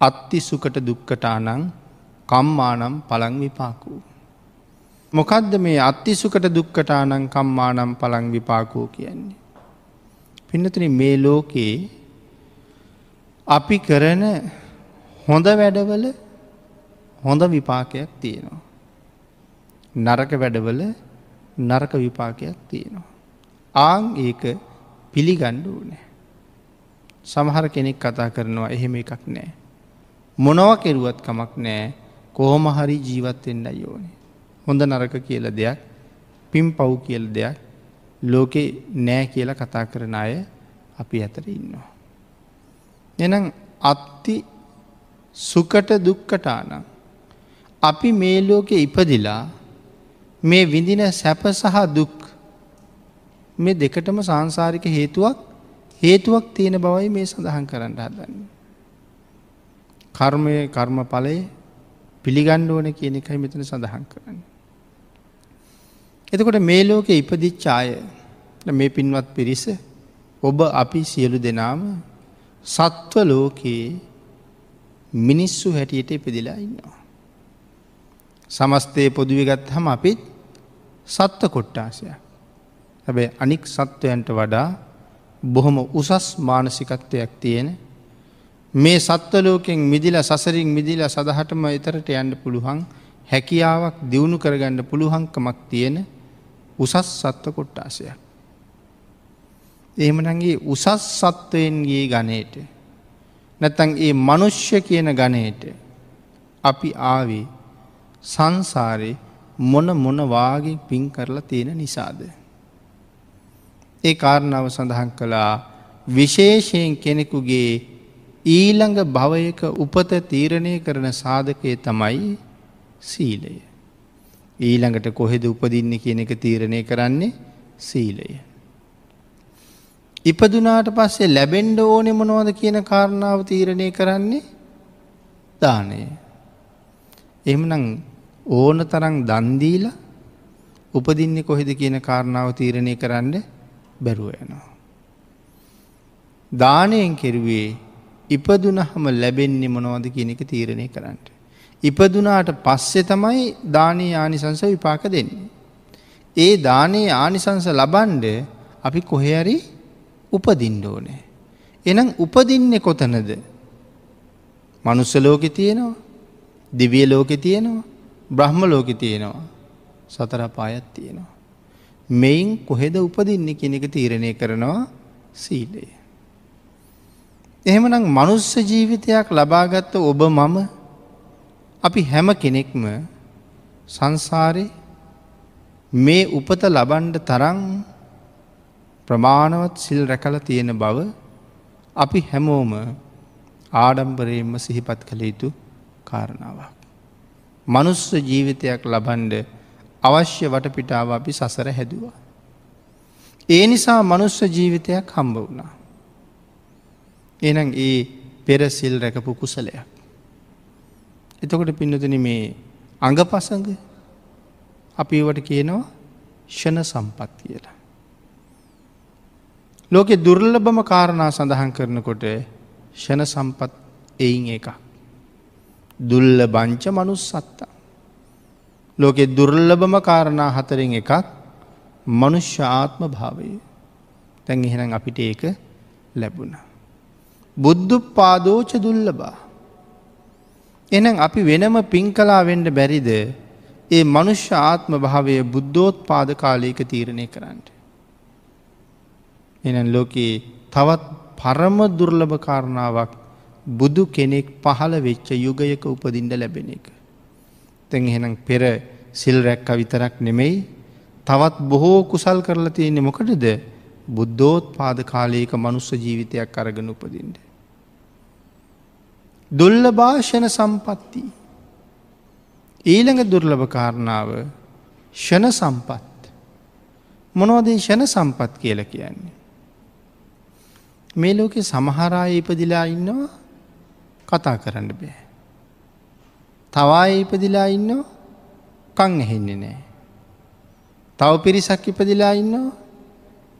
අත්ති සුකට දුක්කටානං කම්මානම් පළං විපාකූ. මොකදද මේ අත්තිසුකට දුක්කටානං කම්මානම් පළං විපාකෝ කියන්නේ. පින්නතුන මේ ලෝකයේ අපි කරන හොඳ වැඩවල හොඳ විපාකයක් තියෙනවා. නරක වැඩවල නරක විපාකයක් තියෙනවා. ආං ඒක පිළිගණ්ඩ නෑ. සමහර කෙනෙක් කතා කරනවා එහෙම එකක් නෑ. මොනව කෙරුවත් කමක් නෑ කොහොම හරි ජීවත්වෙන්න යෝනේ. හොඳ නරක කියල දෙයක් පින් පව් කියල දෙයක් ලෝකෙ නෑ කියලා කතා කරන අය අපි ඇතර ඉන්නවා. එනම් අත්ති සුකට දුක්කටානම්. අපි මේ ලෝකෙ ඉපදිලා මේ විඳින සැප සහ දුක් මේ දෙකටම සංසාරික හේතුවක් හේතුවක් තියෙන බවයි මේ සඳහන් කරන්න හදන්න. කර්මය කර්ම පලය පිළිගණ්ඩ ඕන කියන එකයි මෙතන සඳහන් කරන්න. එතකොට මේ ලෝකෙ ඉපදිච්චාය මේ පින්වත් පිරිස ඔබ අපි සියලු දෙනාම සත්ව ලෝකයේ මිනිස්සු හැටියට ඉපදිලා ඉන්නවා. සමස්තය පොදුවගත් හම අපිත් සත්ව කොට්ටාසයක්. හැබැ අනික් සත්වයන්ට වඩා බොහොම උසස් මානසිකත්වයක් තියෙන මේ සත්වලෝකෙන් මිදිල සසරින් මිදිල සදහටම එතරට යන්න පුළුවන් හැකියාවක් දියුණු කරගන්න පුළුවන්කමක් තියෙන උසස් සත්ව කොට්ටාසයක්. එහෙමනගේ උසස් සත්වයෙන්ගේ ගනයට නැතන් ඒ මනුෂ්‍ය කියන ගණයට අපි ආවේ සංසාරය මොන මොනවාගේ පින් කරලා තියෙන නිසාද. ඒ කාරණාව සඳහන් කළා විශේෂයෙන් කෙනෙකුගේ ඊළඟ භවයක උපත තීරණය කරන සාධකය තමයි සීලය. ඊළඟට කොහෙද උපදින්න කියන එක තීරණය කරන්නේ සීලය. ඉපදුනාට පස්සේ ලැබෙන්ඩ ඕනෙ මොනවද කියන කාරණාව තීරණය කරන්නේ දානය. එමනං ඕන තරං දන්දීල උපදින්න කොහෙද කියන කාරණාව තීරණය කරන්න බැරුව යනවා. දානයෙන් කෙරුවේ ඉපදුනහම ලැබෙන්නේ මොනවද කියන එක තීරණය කරන්නට. ඉපදුනාට පස්සෙ තමයි දානී ආනිසංස විපාක දෙන්නේ. ඒ දානයේ ආනිසංස ලබන්ඩ අපි කොහෙරි උපදින්ඩෝනෑ. එනම් උපදින්නේ කොතනද. මනුස්ස ලෝකෙ තියෙනවා දිවිය ලෝකෙ තියෙනවා බ්‍රහ්ම ලෝකෙ තියෙනවා සතර පායත් තියෙනවා. මෙයින් කොහෙද උපදින්න කෙනෙක තීරණය කරනවා සීලය. එහෙමනම් මනුස්ස ජීවිතයක් ලබාගත්ත ඔබ මම අපි හැම කෙනෙක්ම සංසාරය මේ උපත ලබන්ඩ තරං ප්‍රමාණවත් සිල් රැකල තියෙන බව අපි හැමෝම ආඩම්බරයෙන්ම සිහිපත් කළ යුතු කාරණාවක්. මනුස්ස ජීවිතයක් ලබන්ඩ අවශ්‍ය වටපිටාව අපි සසර හැදවා. ඒ නිසා මනුස්ස ජීවිතයක් හම්බ වුණා. එනම් ඒ පෙර සිල් රැකපු කුසලයක්. එතකොට පින්නතුන මේ අඟ පසඟ අපිවට කියනවා ෂණ සම්පත් කියලා. ලෝකෙ දුර්ලභම කාරණා සඳහන් කරනකොට ෂණ සම්පත් එයින් එක. දුල්ල බංච මනුස් සත්තා. ලෝකෙ දුර්ලභම කාරණා හතරෙන් එකක් මනුෂ්‍ය ආත්ම භාවය තැන් එහෙනම් අපිට ඒක ලැබුණ. බුද්ධ පාදෝච දුල්ලබා එනම් අපි වෙනම පින් කලා වෙන්ඩ බැරිද ඒ මනුෂ්‍ය ආත්ම භාවය බුද්ධෝත් පාද කාලයක තීරණය කරන්නට. එන ලෝකයේ තවත් පරම දුර්ලභ කාරණාවක් බුදු කෙනෙක් පහළ වෙච්ච යුගයක උපදින්ට ලැබෙන එක. තැන් එහෙනම් පෙර සිල් රැක්ක විතරක් නෙමෙයි තවත් බොහෝ කුසල් කරලා තියෙන්නේ මොකටද බුද්ධෝත් පාද කාලයක මනුස්ස ජීවිතයක් අරගෙන උපදින්ට. දුල්ල භාෂණ සම්පත්ති. ඊළඟ දුර්ලභ කාරණාව ෂණ සම්පත්. මොනෝදේ ෂණ සම්පත් කියල කියන්නේ. මේ ලෝකෙ සමහරාය ඉපදිලා ඉන්නවා කතා කරන්න බෑ. තවාය ඉපදිලා ඉන්න කං එහෙන්නේ නෑ. තව පිරිසක් ඉපදිලා ඉන්නවා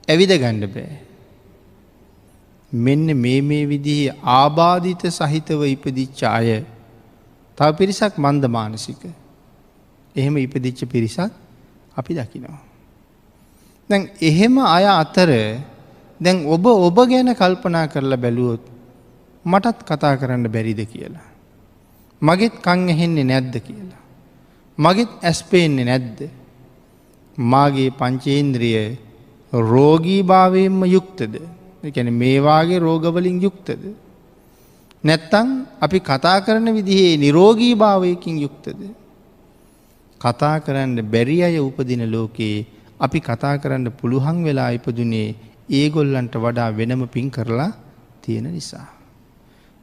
ඇවිද ගණ්ඩ බෑ. මෙන්න මේ මේ විදිහේ ආබාධිත සහිතව ඉපදිච්ච අය තව පිරිසක් මන්ද මානසික එහෙම ඉපදිච්ච පිරිසක් අපි දකිනවා. දැන් එහෙම අය අතර දැන් ඔබ ඔබ ගැන කල්පනා කරලා බැලුවොත් මටත් කතා කරන්න බැරිද කියලා. මගෙත් කං ඇහෙන්නේ නැද්ද කියලා. මගෙත් ඇස්පේන්නේ නැද්ද. මාගේ පංචේන්ද්‍රිය රෝගී භාවයෙන්ම යුක්තද එකැන මේවාගේ රෝගවලින් යුක්තද. නැත්තං අපි කතා කරන විදිහේ නිරෝගී භාවයකින් යුක්තද. කතා කරන්න බැරි අය උපදින ලෝකයේ අපි කතා කරන්න පුළුවන් වෙලා ඉපදුනේ ඒගොල්ලන්ට වඩා වෙනම පින් කරලා තියෙන නිසා.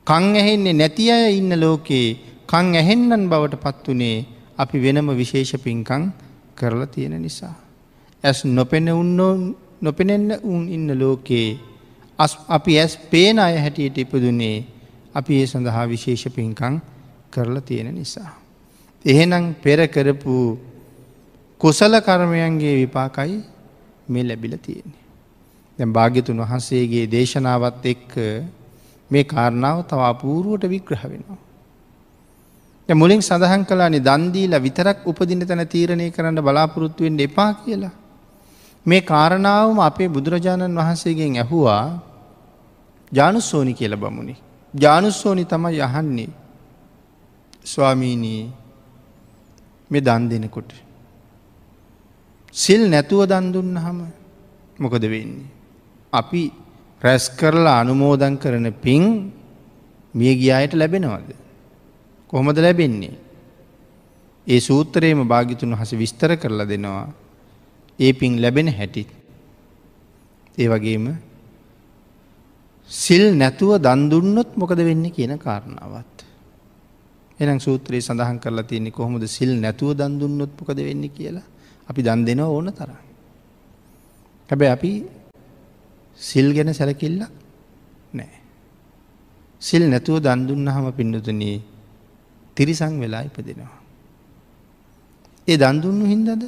කං ඇහෙන්නේ නැති අය ඉන්න ලෝකයේ කං ඇහෙන්නන් බවට පත් වනේ අපි වෙනම විශේෂ පින්කං කරලා තියෙන නිසා. ඇස් නොපෙන උන්නෝ නොපෙනෙන්න උන් ඉන්න ලෝකයේ අපි ඇස් පේන අය හැටියට ඉපදුනේ අපි ඒ සඳහා විශේෂ පින්කං කරලා තියෙන නිසා. එහෙනම් පෙර කරපු කුසල කර්මයන්ගේ විපාකයි මේ ලැබිල තියෙන්නේ. දැම් භාග්‍යතුන් වහන්සේගේ දේශනාවත් එක්ක මේ කාරණාව තව අපූරුවට විග්‍රහ වෙනවා. මුලින් සඳහන් කලානි දන්දීල විතරක් උපදින තැන තීරණය කරන්න බලාපොරොත්තුවෙන් එපා කියලා. මේ කාරණාවම අපේ බුදුරජාණන් වහන්සේගෙන් ඇහුවා ජානුස්සෝනි කියල බමුණි. ජානුස්සෝනි තමයි යහන්නේ ස්වාමීනී මෙ දන් දෙනකොට. සිල් නැතුව දන් දුන්න හම මොකද වෙන්නේ. අපි රැස් කරලා අනුමෝදන් කරන පින් මිය ගියායට ලැබෙනවද. කොහොමද ලැබෙන්නේ. ඒ සූත්‍රයේම භාගිතුන් හස විස්තර කරලා දෙනවා ඒ පින් ලැබෙන හැටිත්. ඒ වගේම සිල් නැතුව දන්දුන්නොත් මොකද වෙන්න කියන කාරණාවත්. එනම් සූත්‍රයේ සඳහන් කරලා තියන්නේ කොහොමද සිල් නැතුව දන්දුන්නොත් මොකද වෙන්න කියලා අපි දන් දෙනවා ඕන තරම්. හැබැ අපි සිල් ගැන සැලකිල්ල නෑ. සිල් නැතුව දන්දුන්න හම පින්නතුනී තිරිසං වෙලා ඉපදෙනවා. ඒ දන්දුන්නු හින්දද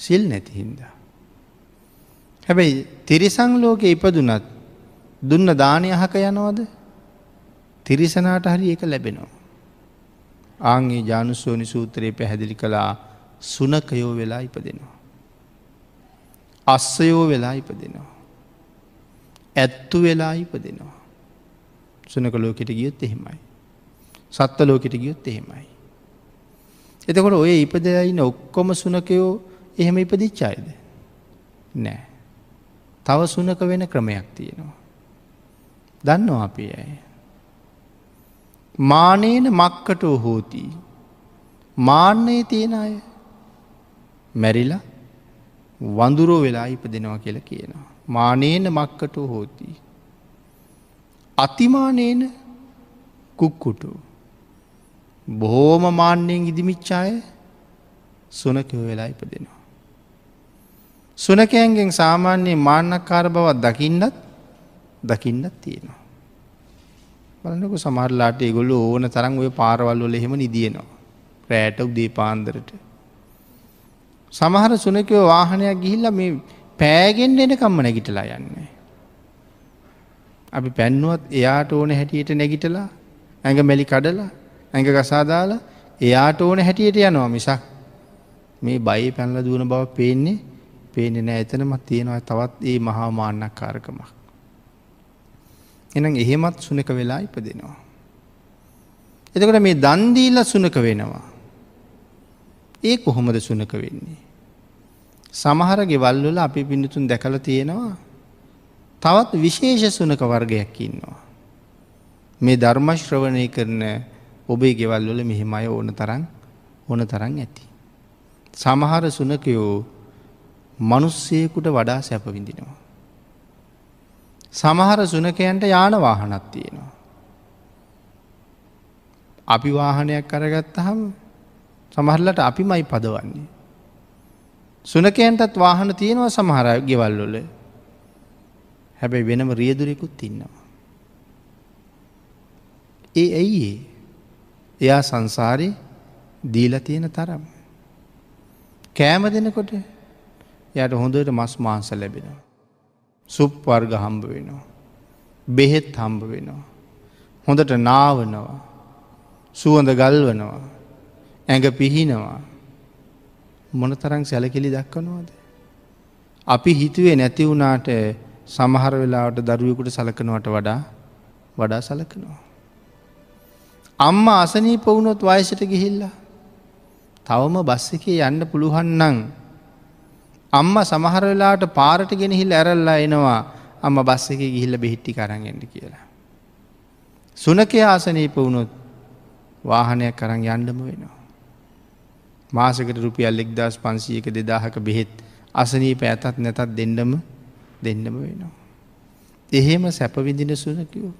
සිල් නැති හින්දා. හැබැයි තිරිසං ලෝක ඉපදුනත් දුන්න දානය අහක යනවද තිරිසනාට හරි එක ලැබෙනවා. ආංගේ ජානුස්සෝනි සූත්‍රයේ පැහැදිලි කළා සුනකයෝ වෙලා ඉපදෙනවා. අස්සයෝ වෙලා ඉපදෙනවා. ඇත්තු වෙලා ඉපදෙනවා. සුනක ලෝකෙට ගියොත් එහෙමයි. සත්ත ලෝකෙට ගියොත් එහෙමයි. එතකොට ඔය ඉපදයින ඔක්කොම සුනකයෝ එහෙම ඉපදිච්චායිද. නෑ. තව සුනක වෙන ක්‍රමයක් තියෙනවා. දන්නවා අපේ ඇය. මානේන මක්කටෝ හෝති. මාන්නයේ තියෙන අය මැරිලා වඳුරෝ වෙලා ඉපදෙනවා කියලා කියනවා. මානේන මක්කටෝ හෝති. අතිමානේන කුක්කුටු. බොහෝම මාන්‍යයෙන් ඉදිමිච්චාය සුනකව වෙලා ඉපදෙනවා. සුනකයන්ගෙන් සාමාන්‍යයේ මාන්නක්කාර බවත් දකින්නත් දකින්නත් තියෙනවා. බලන්නක සමරලාට ගොල්ල ඕන තරන් ඔය පාරවල්වල එහෙම නිදියනවා. රෑට උදේ පාන්දරට. සමහර සුනකව වාහනයක් ගිහිල්ල මේ පෑගෙන් එනකම්ම නැගිටලා යන්නේ. අපි පැන්නුවත් එයාට ඕන හැටියට නැගිටලා ඇඟ මැලි කඩලා ඇඟ ගසාදාලා එයාට ඕන හැටියට යනවා මිසක් මේ බයි පැන්ල දුවන බව පේන්නේ පේනෙ නෑ එතනමත් තියෙනවා තවත් ඒ මහා මාන්නක් කාරකමක්. එනම් එහෙමත් සුනක වෙලා ඉපදෙනවා. එතකට මේ දන්දීල සුනක වෙනවා. ඒ කොහොමද සුනක වෙන්නේ. සමහර ගෙවල්වල අපි පිඳතුන් දැකල තියෙනවා තවත් විශේෂ සුනක වර්ගයක් ඉන්නවා. මේ ධර්මශ්‍රවණය කරන ඔබේ ගෙවල්වල මෙහෙම අය ඕන තරන් ඕන තරන් ඇති. සමහර සුනකයෝ මනුස්සයකුට වඩා සැප විඳිනවා. සමහර සුනකයන්ට යාන වාහනත් තියෙනවා. අපි වාහනයක් කරගත්තහම සමහරලට අපි මයි පදවන්නේ. සුනකයන්ටත් වාහන තියෙනවා සමහර ගෙවල්ලොල හැබැයි වෙනම රියදුරෙකුත් ඉන්නවා. ඒ ඇයි ඒ එයා සංසාරය දීල තියෙන තරම්. කෑම දෙනකොට යට හොඳට මස් මාංස ලැබෙනවා. සුප් වර්ග හම්බ වෙනවා. බෙහෙත් හම්බ වෙනවා. හොඳට නාවනවා. සුවඳ ගල්වනවා. ඇඟ පිහිනවා. මොන තරං සැලකිලි දක්වනවාද. අපි හිතුවේ නැති වුණාට සමහර වෙලාවට දරුවෙකුට සලකනවට වඩා වඩා සලකනවා. අම්ම අසනීප වුණොත් වයසට ගිහිල්ලා. තවම බස් එකේ යන්න පුළුවන්නන්. අම්ම සමහර වෙලාට පාරට ගෙනහිල් ඇරල්ලා එනවා අම්ම බස් එක ගිහිල්ල බෙහිට්ටි කරගෙන්ට කියලා. සුනකය ආසනීප වුණොත් වාහනයක් කරං යන්ඩම වෙනවා. මාසකට රුපියල් එක්දස් පන්සියක දෙදාහක බෙහෙත් අසනීප ඇතත් නැතත් දෙන්නම දෙන්නම වෙනවා. එහෙම සැපවිඳින සුනකිවෝ.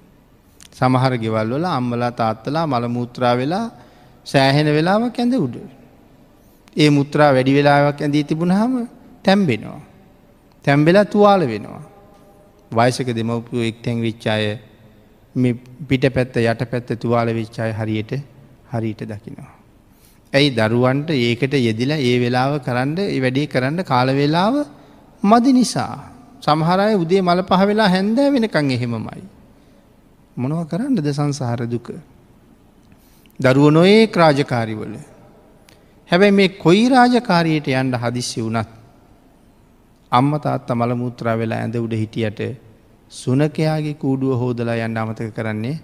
සමහර ගෙවල් වල අම්මලා තාත්තලා මළමුූත්‍රා වෙලා සෑහෙන වෙලාවක් ඇඳ උඩ. ඒ මුත්‍රා වැඩි වෙලාවක් ඇඳී තිබුණ හම තැම්බෙනවා. තැම්බෙලා තුවාල වෙනවා. වයිසක දෙමවපියෝ එක්තැන් විච්චාය පිට පැත්ත යට පැත්ත තුවාල විච්චාය හරියට හරිට දකිනවා. ඇයි දරුවන්ට ඒකට යෙදිලා ඒ වෙලාව කරන්න වැඩේ කරන්න කාලවෙලාව මදි නිසා. සමහරය උදේ මල පහ වෙලා හැන්දෑ වෙනකං එහෙමමයි. මොනව කරන්නද සංසාර දුක. දරුව නොඒ ක්‍රාජකාරිවල. හැබැයි මේ කොයි රාජකාරයට යන්ඩ හදිස්සි වුනත් අම්ම තාත්ත මළමුත්‍රා වෙලා ඇඳ උඩ හිටියට සුනකයාගේ කූඩුව හෝදලා යන්න අමතක කරන්නේ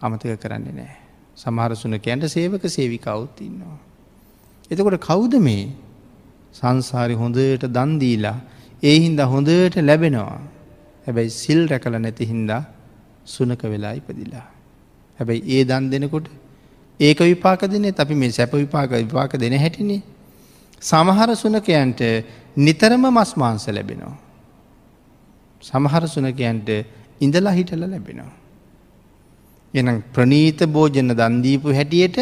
අමතක කරන්නේ නෑ. සමහර සුනකයන්ට සේවක සේවිකවුත් ඉන්නවා. එතකොට කෞුද මේ සංසාරි හොඳට දන්දීලා ඒ හින්දා හොඳට ලැබෙනවා. හැබැයි සිල් රැකල නැති හින්දා සුනක වෙලා ඉපදිලා. හැබැයි ඒ දන් දෙනකොට ඒක විපාක දෙනෙ අපි මේ සැප විපාක විපාක දෙන හැටිනේ. සමහර සුනකයන්ට නිතරම මස් මාංස ලැබෙනවා. සමහර සුනකයන්ට ඉඳලා හිටල ලැබෙනවා. එනම් ප්‍රනීත භෝජන දන්දීපු හැටියට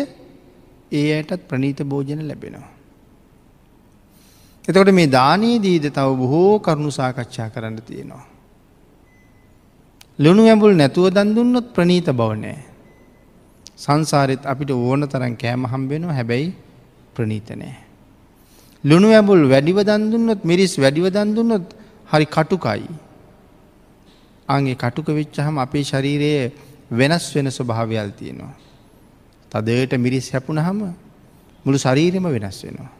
ඒ අයටත් ප්‍රනීත භෝජන ලැබෙනවා. එතකොට මේ දානයේදීද තව බොහෝ කරුණු සාකච්ඡා කරන්න තියෙනවා. ලුණු ඇඹුල් නැතුව දන්දුන්නොත් ප්‍රනීත බවනෑ. සංසාරෙත් අපිට ඕන තරන් කෑම හම්බෙනවා හැබැයි ප්‍රනීතනෑ. ලුණු ඇබුල් වැඩිව දන්දුන්නොත් මිරිස් වැඩිව දන්දුන්නොත් හරි කටුකයි. අගේ කටුක වෙච්චහම අපේ ශරීරයේ වෙනස් වෙන ස්වභාවයල් තියෙනවා. තදයට මිරිස් හැපුණ හම මුළු ශරීරම වෙනස් වෙනවා.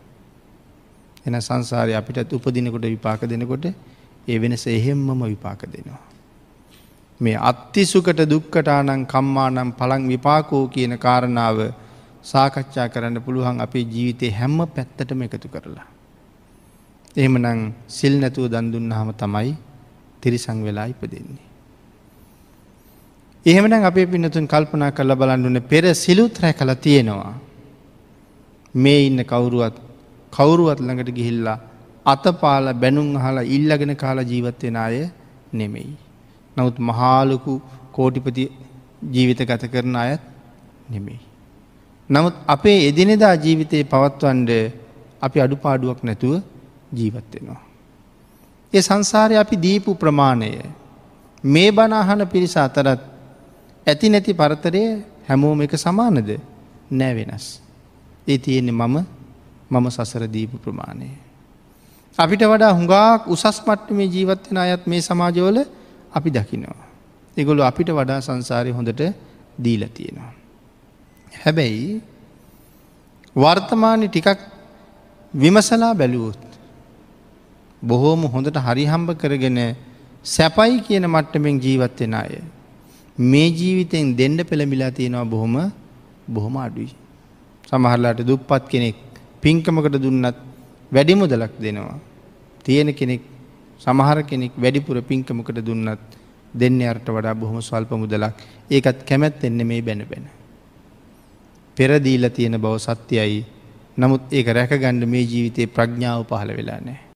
එන සංසාරය අපිට උපදිනකොට විපාක දෙනකොට ඒ වෙනස එහෙම්මම විපාක දෙනවා. මේ අත්තිසුකට දුක්කටානං කම්මානම් පළං විපාකෝ කියන කාරණාව සාකච්ඡා කරන්න පුළුවන් අපේ ජීවිතය හැම්ම පැත්තටම එකතු කරලා. එහෙමනං සිල් නැතුව දන්දුන්න හම තමයි තිරිසං වෙලා ඉපදෙන්නේ. එහෙමන අපේ පිනතුන් කල්පනා කල්ල බලන්නුන පෙර සිලුත් රැ කළ තියෙනවා. මේ ඉන්න කවුරුවත් කවුරුවත් ළඟට ගිහිල්ලා අතපාල බැනුම් හලා ඉල්ලගෙන කාලා ජීවත්වෙන අය නෙමෙයි. නමුත් මහාලොකු කෝටිපති ජීවිත ගත කරන අයත් නෙමෙයි. නමුත් අපේ එදිනෙදා ජීවිතයේ පවත්වන්ඩ අපි අඩුපාඩුවක් නැතුව ජීවත්වෙනවා. ඒ සංසාරය අපි දීපු ප්‍රමාණය මේ බනාහන පිරිස අතරත් ඇති නැති පරතරය හැමෝම එක සමානද නෑ වෙනස්. ඒ තියෙන්නේ මම මම සසර දීපු ප්‍රමාණය. අපිට වඩා හුඟක් උසස් මට්ටමේ ජීවත්වෙන අයත් මේ සමාජවල අපි දකිනවා. එගොලු අපිට වඩා සංසාරය හොඳට දීල තියෙනවා. හැබැයි වර්තමානය ටිකක් විමසලා බැලුවොත්. බොහෝම හොඳට හරිහම්බ කරගෙන සැපයි කියන මට්ටමෙන් ජීවත්වෙන අය. මේ ජීවිතයෙන් දෙන්න පෙළමිලා තියෙනවා බොහොම බොහොම අඩුයි. සමහරලාට දුප්පත් කෙනෙක් පින්කමකට දුන්නත් වැඩි මුදලක් දෙනවා. තියෙන කෙනෙක් සමහර කෙනෙක් වැඩිපුර පින්කමකට දුන්නත් දෙන්න අර්ට වඩා බොහොම ස්වල්ප මුදලක් ඒකත් කැමැත් එන්න මේ බැන බැන. පෙරදීල තියෙන බව සත්‍යයයි නමුත් ඒක රැකගණ්ඩ මේ ජීවිතයේ ප්‍රඥාව පහළ වෙලා නෑ.